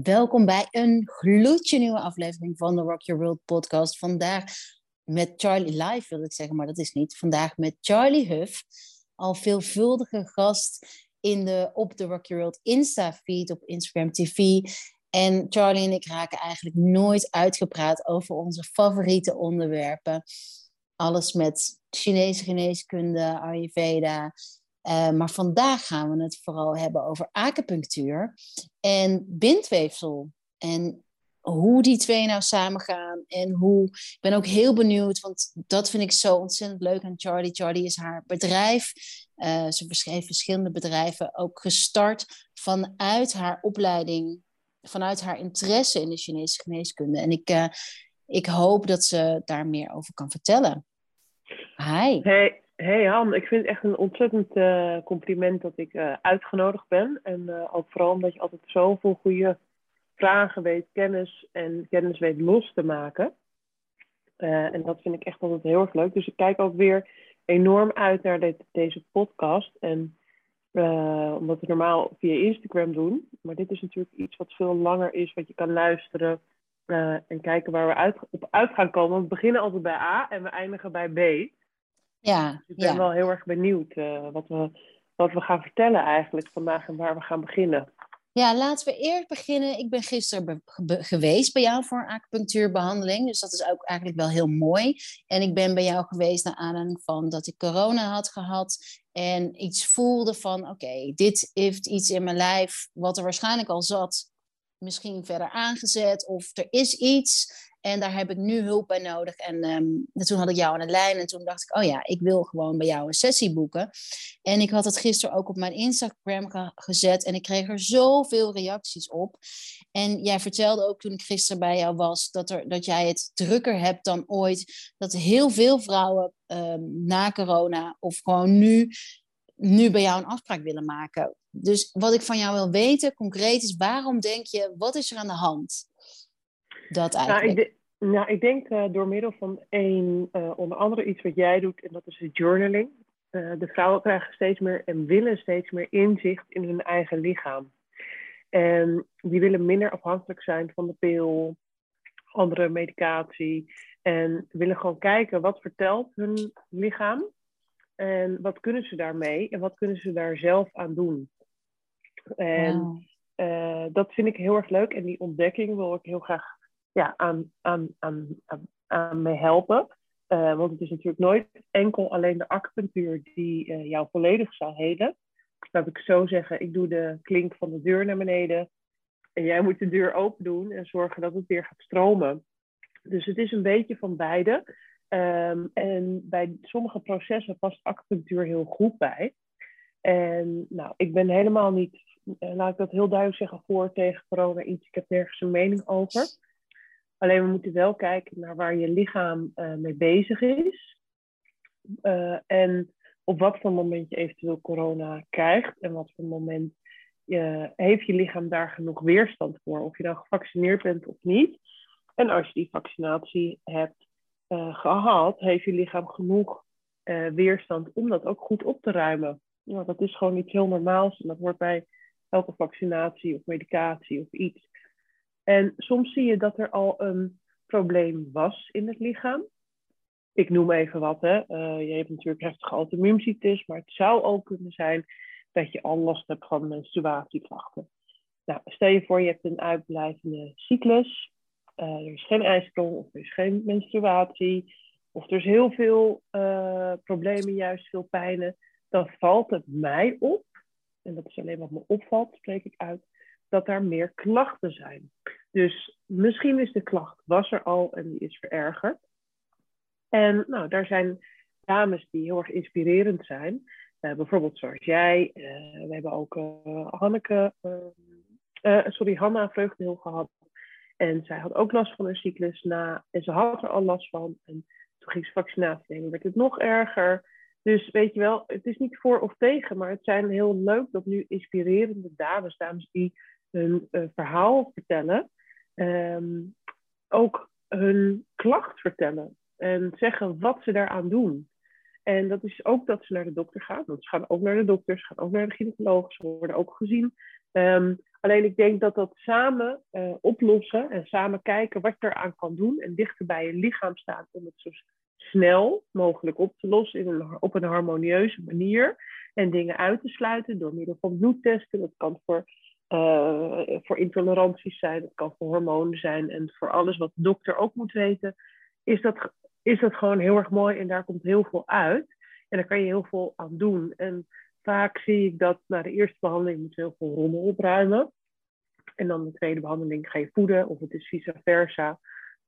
Welkom bij een gloedje nieuwe aflevering van de Rock Your World podcast. Vandaag met Charlie Live, wil ik zeggen, maar dat is niet. Vandaag met Charlie Huff, al veelvuldige gast in de, op de Rock Your World Insta-feed op Instagram TV. En Charlie en ik raken eigenlijk nooit uitgepraat over onze favoriete onderwerpen. Alles met Chinese geneeskunde, Ayurveda, uh, maar vandaag gaan we het vooral hebben over acupunctuur en bindweefsel. En hoe die twee nou samengaan en hoe. Ik ben ook heel benieuwd, want dat vind ik zo ontzettend leuk aan Charlie. Charlie is haar bedrijf. Uh, ze heeft verschillende bedrijven ook gestart vanuit haar opleiding, vanuit haar interesse in de Chinese geneeskunde. En ik, uh, ik hoop dat ze daar meer over kan vertellen. Hi. Hey, Hey Han, ik vind het echt een ontzettend uh, compliment dat ik uh, uitgenodigd ben. En uh, ook vooral omdat je altijd zoveel goede vragen weet, kennis en kennis weet los te maken. en dat vind ik echt altijd heel erg leuk. Dus ik kijk ook weer enorm uit naar dit, deze podcast. En omdat we normaal via Instagram doen. Maar dit is natuurlijk iets wat veel langer is, wat je kan luisteren. en kijken waar we uit, op uit gaan komen. We beginnen altijd bij A en we eindigen bij B. Ja, dus ik ben wel heel erg benieuwd uh, wat, we, wat we gaan vertellen eigenlijk vandaag en waar we gaan beginnen. Ja, laten we eerst beginnen. Ik ben gisteren geweest bij jou voor een acupunctuurbehandeling. Dus dat is ook eigenlijk wel heel mooi. En ik ben bij jou geweest naar aanleiding van dat ik corona had gehad. En iets voelde van, oké, dit heeft iets in mijn lijf wat er waarschijnlijk al zat. Misschien verder aangezet of er is iets. En daar heb ik nu hulp bij nodig. En um, toen had ik jou aan de lijn en toen dacht ik, oh ja, ik wil gewoon bij jou een sessie boeken. En ik had het gisteren ook op mijn Instagram gezet en ik kreeg er zoveel reacties op. En jij vertelde ook toen ik gisteren bij jou was, dat, er, dat jij het drukker hebt dan ooit. Dat heel veel vrouwen um, na corona of gewoon nu, nu bij jou een afspraak willen maken. Dus wat ik van jou wil weten, concreet, is waarom denk je, wat is er aan de hand? dat eigenlijk? Nou, ik, nou, ik denk uh, door middel van één, uh, onder andere iets wat jij doet, en dat is de journaling. Uh, de vrouwen krijgen steeds meer en willen steeds meer inzicht in hun eigen lichaam. En die willen minder afhankelijk zijn van de pil, andere medicatie. En willen gewoon kijken wat vertelt hun lichaam en wat kunnen ze daarmee en wat kunnen ze daar zelf aan doen. En wow. dat vind ik heel erg leuk en die ontdekking wil ik heel graag ja, aan, aan, aan, aan, mee helpen. Uh, want het is natuurlijk nooit enkel alleen de acupunctuur die uh, jou volledig zal helen. Laat ik zo zeggen, ik doe de klink van de deur naar beneden. En jij moet de deur open doen en zorgen dat het weer gaat stromen. Dus het is een beetje van beide. Um, en bij sommige processen past acupunctuur heel goed bij. En nou, ik ben helemaal niet, uh, laat ik dat heel duidelijk zeggen, voor tegen corona iets. Ik heb nergens een mening over. Alleen we moeten wel kijken naar waar je lichaam uh, mee bezig is. Uh, en op wat voor moment je eventueel corona krijgt. En wat voor moment je, heeft je lichaam daar genoeg weerstand voor. Of je dan gevaccineerd bent of niet. En als je die vaccinatie hebt uh, gehad, heeft je lichaam genoeg weerstand om dat ook goed op te ruimen. Nou, dat is gewoon iets heel normaals. En dat wordt bij elke vaccinatie of medicatie of iets en soms zie je dat er al een probleem was in het lichaam. Ik noem even wat. Hè. Uh, je hebt natuurlijk heftige auto-immuunziektes, maar het zou ook kunnen zijn dat je al last hebt van menstruatieklachten. Nou, stel je voor, je hebt een uitblijvende cyclus. Uh, er is geen ijsprong of er is geen menstruatie. Of er is heel veel uh, problemen, juist veel pijnen. Dan valt het mij op, en dat is alleen wat me opvalt, spreek ik uit, dat er meer klachten zijn. Dus misschien is de klacht was er al en die is verergerd. En nou, daar zijn dames die heel erg inspirerend zijn. Bijvoorbeeld zoals jij. Uh, we hebben ook uh, Hanneke, sorry, Hanna gehad. En zij had ook last van een cyclus na. En ze had er al last van. En toen ging ze vaccinatie nemen, werd het nog erger. Dus weet je wel, het is niet voor of tegen, maar het zijn heel leuk dat nu inspirerende dames, dames die hun uh, verhaal vertellen, um, ook hun klacht vertellen en zeggen wat ze daaraan doen. En dat is ook dat ze naar de dokter gaan. Want ze gaan ook naar de dokter, ze gaan ook naar de gynaecoloog, ze worden ook gezien. Um, Alleen ik denk dat dat samen uh, oplossen en samen kijken wat je eraan kan doen en dichter bij je lichaam staan om het zo snel mogelijk op te lossen in een, op een harmonieuze manier. En dingen uit te sluiten door middel van bloedtesten. Dat kan voor, uh, voor intoleranties zijn, dat kan voor hormonen zijn en voor alles wat de dokter ook moet weten. Is dat, is dat gewoon heel erg mooi en daar komt heel veel uit. En daar kan je heel veel aan doen. En vaak zie ik dat na de eerste behandeling moet heel veel rommel opruimen. En dan de tweede behandeling ga je voeden, of het is vice versa.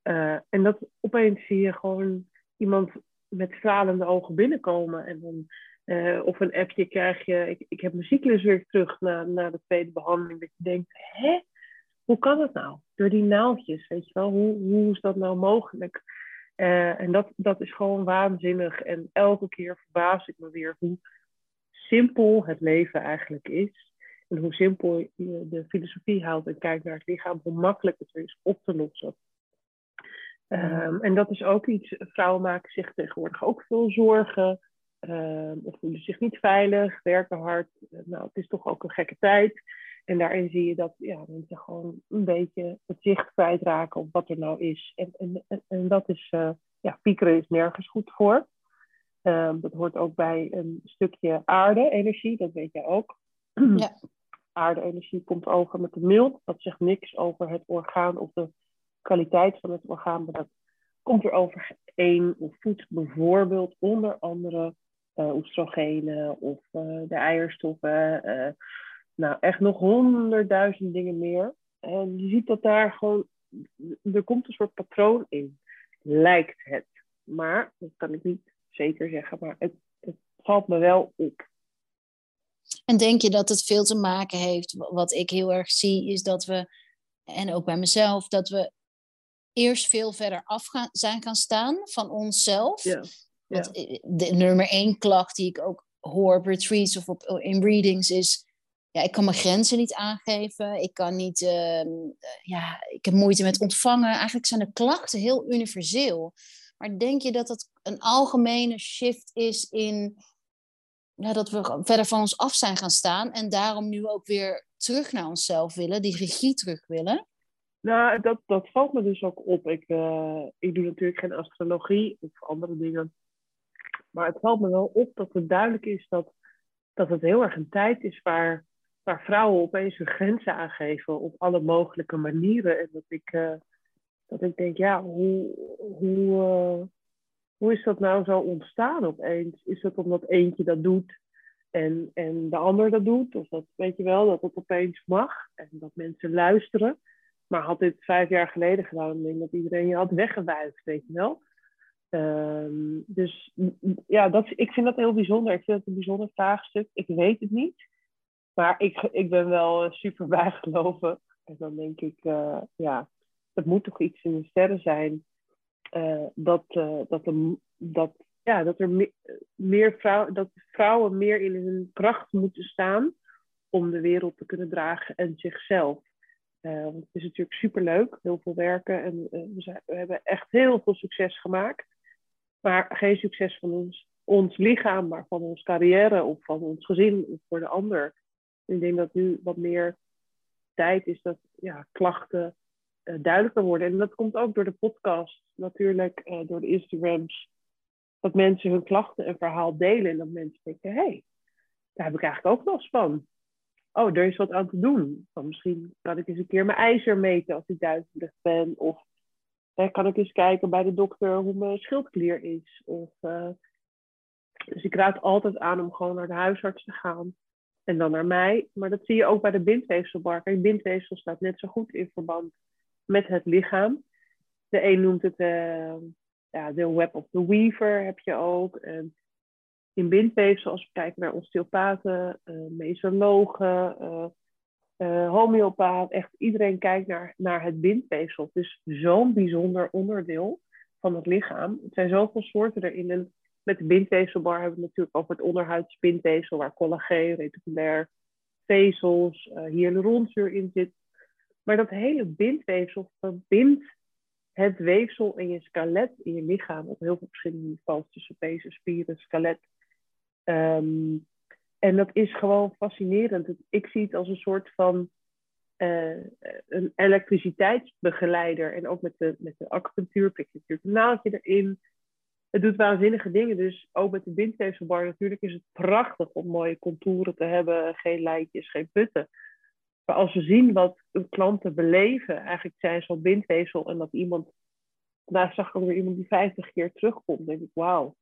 Uh, en dat opeens zie je gewoon iemand met stralende ogen binnenkomen. En dan, uh, of een appje krijg je, ik, ik heb mijn cyclus weer terug na, na de tweede behandeling. Dat je denkt, hè, hoe kan dat nou? Door die naaldjes, weet je wel, hoe, hoe is dat nou mogelijk? Uh, en dat, dat is gewoon waanzinnig. En elke keer verbaas ik me weer hoe simpel het leven eigenlijk is. En hoe simpel je de filosofie houdt en kijkt naar het lichaam, hoe makkelijk het is op te lossen. Um, en dat is ook iets, vrouwen maken zich tegenwoordig ook veel zorgen. Um, of voelen zich niet veilig, werken hard. Nou, het is toch ook een gekke tijd. En daarin zie je dat ja, mensen gewoon een beetje het zicht kwijtraken op wat er nou is. En, en, en, dat is, uh, ja, piekeren is nergens goed voor. Um, dat hoort ook bij een stukje aarde-energie, dat weet je ook. Ja. Aarde-energie komt over met de mild. Dat zegt niks over het orgaan of de kwaliteit van het orgaan. Maar dat komt er overeen of voedt bijvoorbeeld onder andere oestrogenen of uh, de eierstoffen. Uh, nou, echt nog honderdduizend dingen meer. En je ziet dat daar gewoon, er komt een soort patroon in. Lijkt het. Maar, dat kan ik niet zeker zeggen, maar het, het valt me wel op. En denk je dat het veel te maken heeft, wat ik heel erg zie, is dat we, en ook bij mezelf, dat we eerst veel verder af gaan, zijn gaan staan van onszelf. Ja. Want de nummer één klacht die ik ook hoor op retreats of op, in readings is... Ja, ik kan mijn grenzen niet aangeven. Ik kan niet... Uh, ja, ik heb moeite met ontvangen. Eigenlijk zijn de klachten heel universeel. Maar denk je dat dat een algemene shift is in ja, dat we verder van ons af zijn gaan staan en daarom nu ook weer terug naar onszelf willen, die regie terug willen? Nou, dat, dat valt me dus ook op. Ik, uh, ik doe natuurlijk geen astrologie of andere dingen. Maar het valt me wel op dat het duidelijk is dat, dat het heel erg een tijd is waar, waar vrouwen opeens hun grenzen aangeven op alle mogelijke manieren. En dat ik, uh, dat ik denk, ja, hoe, hoe, uh, hoe is dat nou zo ontstaan opeens? Is het omdat eentje dat doet en, en de ander dat doet? Of dat, weet je wel, dat het opeens mag en dat mensen luisteren. Maar had dit vijf jaar geleden gedaan, denk ik dat iedereen je had weggewuifd, weet je wel. Um, dus ja, dat, ik vind dat heel bijzonder. Ik vind het een bijzonder vraagstuk. Ik weet het niet. Maar ik, ik ben wel super bijgeloven. En dan denk ik, uh, ja, het moet toch iets in de sterren zijn. Uh, dat, dat, dat, ja, dat er me, meer vrouwen, dat vrouwen meer in hun kracht moeten staan om de wereld te kunnen dragen en zichzelf. Het is natuurlijk superleuk, heel veel werken en we, hebben echt heel veel succes gemaakt. Maar geen succes van ons, ons lichaam, maar van onze carrière of van ons gezin of voor de ander. ik denk dat nu wat meer tijd is dat ja, klachten uh, duidelijker worden. En dat komt ook door de podcast, natuurlijk, door de Instagrams. Dat mensen hun klachten en verhaal delen en dat mensen denken, hé, hey, daar heb ik eigenlijk ook last van oh, er is wat aan te doen. Misschien kan ik eens een keer mijn ijzer meten als ik duizelig ben. Of hè, kan ik eens kijken bij de dokter hoe mijn schildklier is. Of, uh, dus ik raad altijd aan om gewoon naar de huisarts te gaan. En dan naar mij. Maar dat zie je ook bij de bindweefselbar. Kijk, bindweefsel staat net zo goed in verband met het lichaam. De een noemt het uh, ja, de web of the weaver heb je ook. In bindweefsel, als we kijken naar osteopaten, mesologen, uh, homeopaat, echt iedereen kijkt naar, naar het bindweefsel. Het is zo'n bijzonder onderdeel van het lichaam. Er zijn zoveel soorten erin. Met de bindweefselbar hebben we het natuurlijk over het onderhuidsbindweefsel, waar collageen, reticulair, vezels, uh, hyaluronzuur in zit. Maar dat hele bindweefsel verbindt het weefsel in je skelet, in je lichaam, op heel veel verschillende niveaus, tussen pezen, spieren, skelet. Um, en dat is gewoon fascinerend. Ik zie het als een soort van een elektriciteitsbegeleider. En ook met de, met de acupunctuur prik je natuurlijk een naaldje erin. Het doet waanzinnige dingen. Dus ook met de bindweefselbar natuurlijk is het prachtig om mooie contouren te hebben. Geen lijntjes, geen putten. Maar als we zien wat klanten beleven, eigenlijk zijn al bindweefsel en dat iemand, nou zag ik ook weer iemand die 50 keer terugkomt, denk ik, wauw,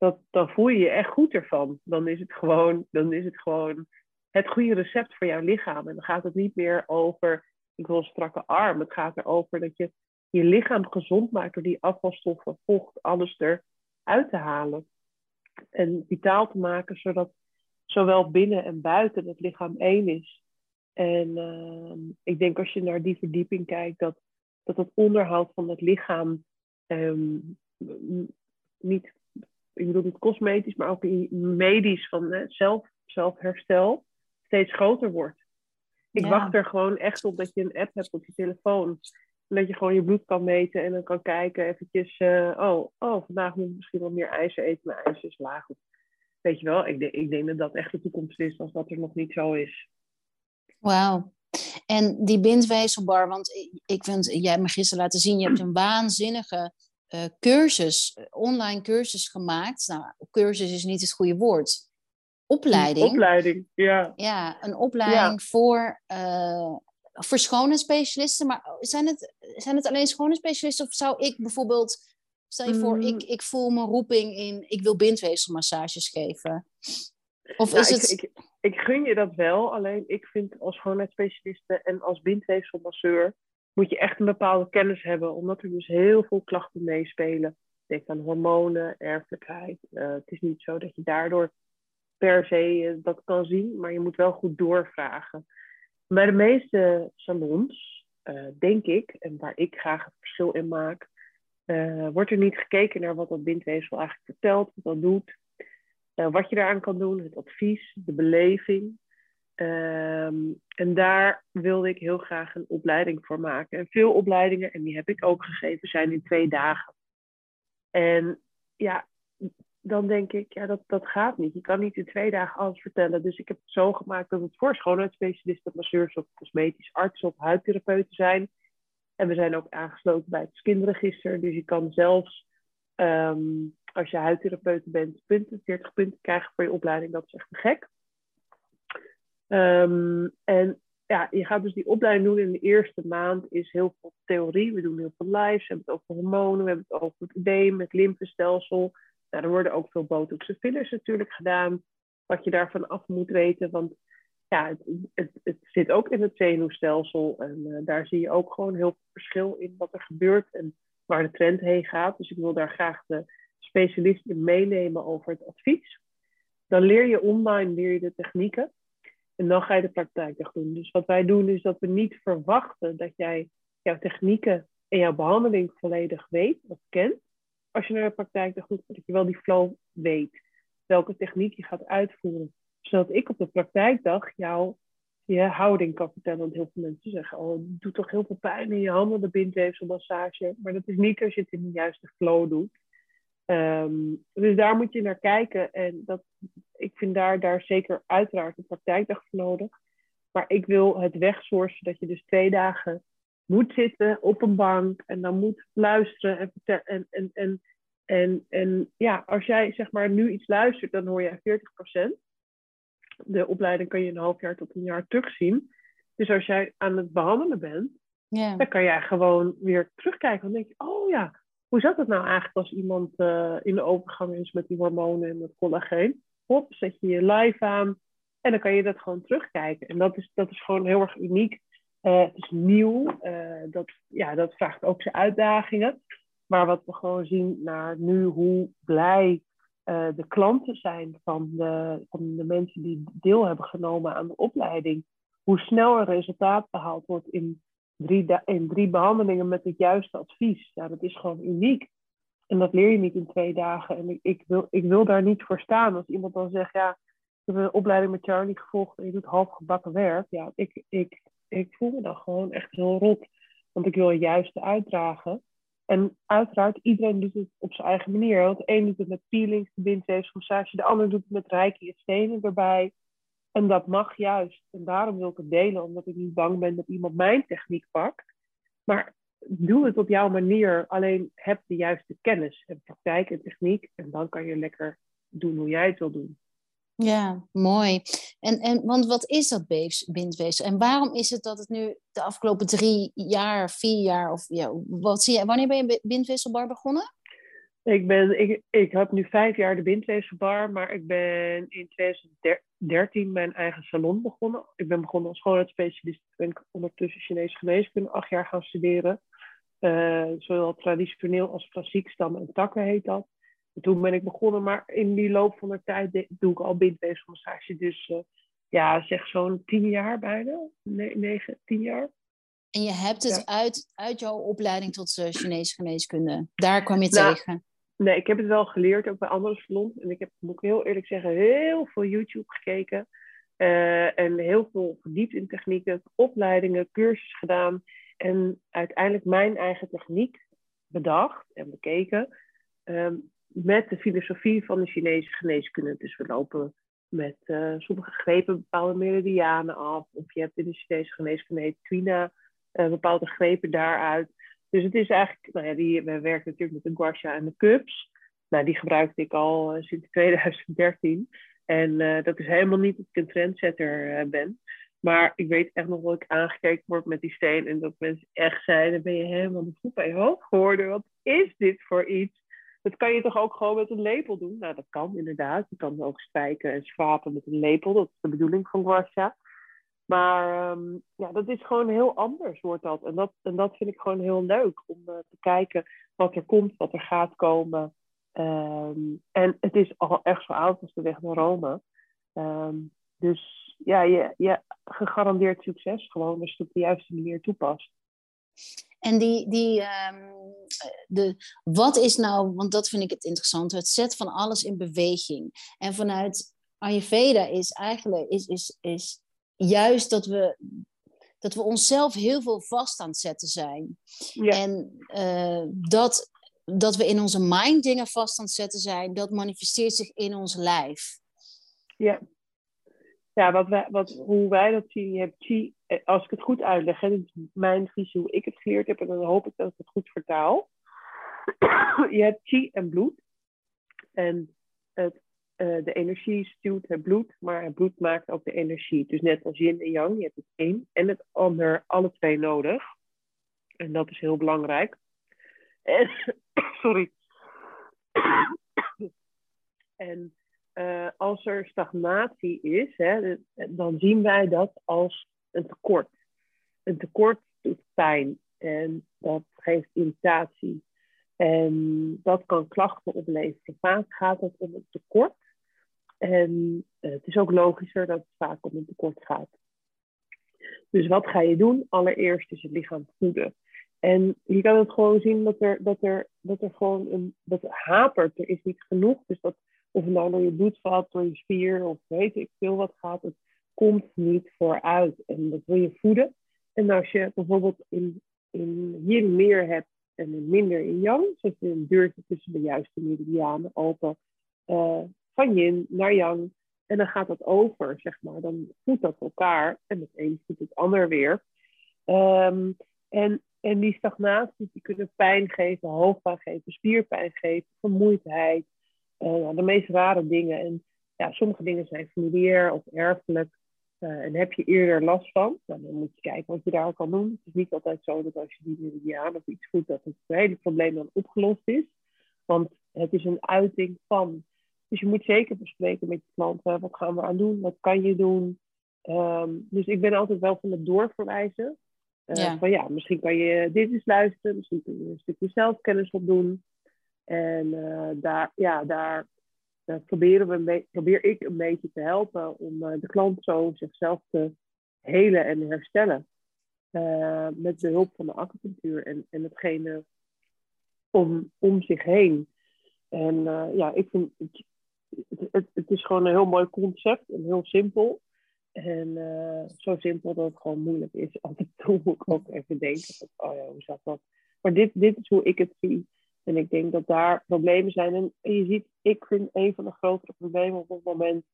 dat, dan voel je je echt goed ervan. Dan is het gewoon, dan is het gewoon het goede recept voor jouw lichaam. En dan gaat het niet meer over, ik wil een strakke arm. Het gaat erover dat je je lichaam gezond maakt door die afvalstoffen, vocht, alles eruit te halen. En vitaal te maken, zodat zowel binnen en buiten het lichaam één is. En uh, ik denk als je naar die verdieping kijkt, dat, dat het onderhoud van het lichaam um, niet, ik bedoel niet cosmetisch, maar ook medisch van uh, zelf, zelfherstel steeds groter wordt. Ik wacht er gewoon echt op dat je een app hebt op je telefoon. En dat je gewoon je bloed kan meten en dan kan kijken eventjes, uh, oh, oh, vandaag moet ik misschien wat meer ijzer eten, maar ijzer is laag. Weet je wel, ik, ik denk dat dat echt de toekomst is als dat er nog niet zo is. Wauw. En die bindweefselbar, want ik vind, jij hebt me gisteren laten zien, je hebt een waanzinnige uh, cursus, online cursus gemaakt. Nou, cursus is niet het goede woord. Opleiding. opleiding, ja. Ja, een opleiding voor, uh, voor schoonheidsspecialisten. Maar zijn het, zijn het alleen schoonheidsspecialisten of zou ik bijvoorbeeld, stel je voor, ik, mm. ik voel mijn roeping in, ik wil bindweefselmassages geven. Of is het... Ik, ik, ik gun je dat wel, alleen ik vind als schoonheidsspecialiste en als bindweefselmasseur moet je echt een bepaalde kennis hebben, omdat er dus heel veel klachten meespelen. Denk aan hormonen, erfelijkheid. Uh, het is niet zo dat je daardoor per se uh, dat kan zien, maar je moet wel goed doorvragen. Bij de meeste salons, uh, denk ik, en waar ik graag het verschil in maak, wordt er niet gekeken naar wat dat bindweefsel eigenlijk vertelt, wat dat doet. Wat je daaraan kan doen, het advies, de beleving. Ehm, en daar wilde ik heel graag een opleiding voor maken. En veel opleidingen, en die heb ik ook gegeven, zijn in twee dagen. En ja, dan denk ik, ja, dat, dat gaat niet. Je kan niet in twee dagen alles vertellen. Dus ik heb het zo gemaakt dat het voor schoonheidsspecialisten, masseurs of cosmetisch artsen of huidtherapeuten zijn. En we zijn ook aangesloten bij het skinregister. Dus je kan zelfs ehm, als je huidtherapeut bent, punten, 40 punten krijgen voor je opleiding. Dat is echt gek. Ehm, en ja, je gaat dus die opleiding doen in de eerste maand is heel veel theorie. We doen heel veel lives, we hebben het over hormonen, we hebben het over het edeem, het lymfestelsel. Nou, er worden ook veel botox en fillers natuurlijk gedaan. Wat je daarvan af moet weten, want ja, het, het, het zit ook in het zenuwstelsel. En uh, daar zie je ook gewoon heel veel verschil in wat er gebeurt en waar de trend heen gaat. Dus ik wil daar graag de specialisten meenemen over het advies. Dan leer je online leer je de technieken. En dan ga je de praktijkdag doen. Dus wat wij doen is dat we niet verwachten dat jij jouw technieken en jouw behandeling volledig weet of kent. Als je naar de praktijkdag doet, dat je wel die flow weet. Welke techniek je gaat uitvoeren. Zodat ik op de praktijkdag jou je houding kan vertellen. Want heel veel mensen zeggen, oh, het doet toch heel veel pijn in je handen, de bindweefselmassage. Maar dat is niet als je het in de juiste flow doet. Um, dus daar moet je naar kijken. En dat, ik vind daar, daar zeker uiteraard een praktijkdag voor nodig. Maar ik wil het wegsourcen dat je dus twee dagen moet zitten op een bank en dan moet luisteren en En, en, en, en, en ja, als jij zeg maar nu iets luistert, dan hoor je 40%. De opleiding kan je een half jaar tot een jaar terugzien. Dus als jij aan het behandelen bent, dan kan jij gewoon weer terugkijken. Dan denk je, oh ja, hoe zat het nou eigenlijk als iemand uh, in de overgang is met die hormonen en met collageen? Hop, zet je je live aan en dan kan je dat gewoon terugkijken. En dat is, dat is gewoon heel erg uniek. Uh, het is nieuw. Uh, dat, ja, dat vraagt ook zijn uitdagingen. Maar wat we gewoon zien naar nu, hoe blij de klanten zijn van de, van de mensen die deel hebben genomen aan de opleiding. Hoe snel een resultaat behaald wordt in drie, in drie behandelingen met het juiste advies. Ja, dat is gewoon uniek. En dat leer je niet in twee dagen. En ik, ik, wil, ik wil daar niet voor staan. Als iemand dan zegt, ja, ik heb een opleiding met Charlie gevolgd en je doet half gebakken werk. Ja, ik, ik, ik voel me dan gewoon echt heel rot. Want ik wil het juiste uitdragen. En uiteraard, iedereen doet het op zijn eigen manier. Want de een doet het met peelings, de bindweefselmassage. De ander doet het met rijke stenen erbij. En dat mag juist. En daarom wil ik het delen, omdat ik niet bang ben dat iemand mijn techniek pakt. Maar doe het op jouw manier. Alleen heb de juiste kennis en praktijk en techniek. En dan kan je lekker doen hoe jij het wil doen. Ja, mooi. En, en, want wat is dat bindweefsel? En waarom is het dat het nu de afgelopen drie jaar, vier jaar, of ja, wat zie je, wanneer ben je bindweefselbar begonnen? Ik, ben, ik, ik heb nu vijf jaar de bindweefselbar, maar ik ben in 2013 mijn eigen salon begonnen. Ik ben begonnen als schoonheidsspecialist. Ben ik ondertussen Chinese geneeskunde acht jaar gaan studeren. Uh, zowel traditioneel als klassiek stammen en takken heet dat toen ben ik begonnen, maar in die loop van de tijd doe ik al bindweefselmassage. Dus uh, ja, zeg zo'n tien jaar bijna. Nee, negen, tien jaar. En je hebt het uit, uit jouw opleiding tot uh, Chinese geneeskunde. Daar kwam je nou, tegen. Nee, ik heb het wel geleerd, ook bij andere salons. En ik heb, moet ik heel eerlijk zeggen, heel veel YouTube gekeken. Uh, en heel veel verdiept in technieken, opleidingen, cursussen gedaan. En uiteindelijk mijn eigen techniek bedacht en bekeken. Um, met de filosofie van de Chinese geneeskunde. Dus we lopen met uh, sommige grepen bepaalde meridianen af. Of je hebt in de Chinese geneeskunde heet Twina uh, bepaalde grepen daaruit. Dus het is eigenlijk, nou ja, die, we werken natuurlijk met de guasha en de cups. Nou, die gebruikte ik al uh, sinds 2013. En dat is helemaal niet dat ik een trendsetter ben. Maar ik weet echt nog wel ik aangekeken word met die steen. En dat mensen echt zeiden, ben je helemaal de voet bij je hoofd geworden? Wat is dit voor iets? Dat kan je toch ook gewoon met een lepel doen? Nou, dat kan inderdaad. Je kan ook strijken en schrapen met een lepel. Dat is de bedoeling van guasha. Maar um, ja, dat is gewoon heel anders, wordt dat. En, dat. en dat vind ik gewoon heel leuk. Om uh, te kijken wat er komt, wat er gaat komen. Um, en het is al echt zo oud als de weg naar Rome. Um, dus ja, je, je gegarandeerd succes gewoon als je het op de juiste manier toepast. En die, die de, wat is nou, want dat vind ik het interessant, het zet van alles in beweging. En vanuit Ayurveda is eigenlijk, is, is, is juist dat we, dat we onszelf heel veel vast aan het zetten zijn. Ja. En uh, dat, dat we in onze mind dingen vast aan het zetten zijn, dat manifesteert zich in ons lijf. Ja ja, wat wij, wat, hoe wij dat zien, je hebt chi, eh, als ik het goed uitleg, hè, is mijn visie hoe ik het geleerd heb, en dan hoop ik dat ik het goed vertaal. je hebt chi en bloed. En het, uh, de energie stuurt het bloed, maar het bloed maakt ook de energie. Dus net als yin en yang, je hebt het een en het ander, alle twee nodig. En dat is heel belangrijk. En, sorry. en uh, als er stagnatie is, hè, dan zien wij dat als een tekort. Een tekort doet pijn en dat geeft irritatie. En dat kan klachten opleveren. Vaak gaat het om een tekort. En uh, het is ook logischer dat het vaak om een tekort gaat. Dus wat ga je doen? Allereerst is het lichaam voeden. En je kan het gewoon zien dat er, dat er, dat er gewoon een, dat hapert. Er is niet genoeg. Dus dat of het nou door je bloedvat, door je spier of weet ik veel wat gaat, het komt niet vooruit. En dat wil je voeden. En als je bijvoorbeeld in, in yin meer hebt en minder in yang, zet je een deurtje tussen de juiste meridianen open uh, van yin naar yang. En dan gaat dat over, zeg maar. Dan voedt dat elkaar en het een voedt het ander weer. Um, en, en die stagnaties die kunnen pijn geven, hoofdpijn geven, spierpijn geven, vermoeidheid, uh, de meest rare dingen. En ja, sommige dingen zijn familiair of erfelijk. Uh, en heb je eerder last van, nou, dan moet je kijken wat je daar kan doen. Het is niet altijd zo dat als je die meridiaan of iets voelt, dat het hele probleem dan opgelost is. Want het is een uiting van. Dus je moet zeker bespreken met je klant, wat gaan we aan doen, wat kan je doen. Um, dus ik ben altijd wel van het doorverwijzen. Uh, ja. Van ja, misschien kan je dit eens luisteren, misschien kun je een stukje zelfkennis opdoen. En uh, daar, ja, daar, proberen we probeer ik een beetje te helpen om uh, de klant zo zichzelf te helen en herstellen. Met behulp van de acupunctuur en, en hetgene om, om zich heen. En ja, ik vind het, het, is gewoon een heel mooi concept en heel simpel. En zo simpel dat het gewoon moeilijk is. Af en toe moet ik ook even denken: van, oh ja, hoe zat dat? Maar dit, dit is hoe ik het zie. En ik denk dat daar problemen zijn. En je ziet, ik vind een van de grotere problemen op het moment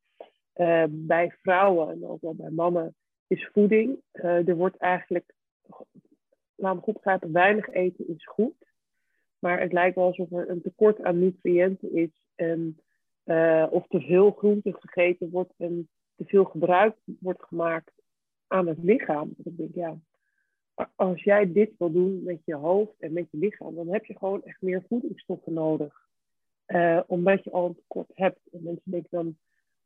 uh, bij vrouwen en ook wel bij mannen is voeding. Uh, er wordt eigenlijk, laat me goed begrijpen, weinig eten is goed. Maar het lijkt wel alsof er een tekort aan nutriënten is. En, uh, of te veel groente gegeten wordt en te veel gebruik wordt gemaakt aan het lichaam. Denk ik, ja, als jij dit wil doen met je hoofd en met je lichaam, dan heb je gewoon echt meer voedingsstoffen nodig. Uh, omdat je al een tekort hebt. En mensen denken dan,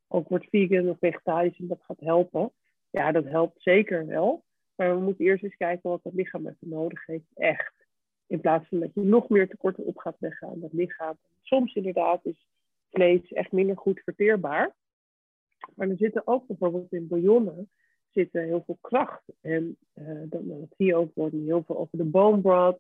ook wordt vegan of vegetarisch en dat gaat helpen. Ja, dat helpt zeker wel. Maar we moeten eerst eens kijken wat het lichaam even nodig heeft, echt. In plaats van dat je nog meer tekorten op gaat leggen aan dat lichaam. Soms inderdaad is vlees echt minder goed verteerbaar. Maar er zitten ook bijvoorbeeld in bouillon zitten heel veel kracht. En uh, dat, dat zie je ook heel veel over de bone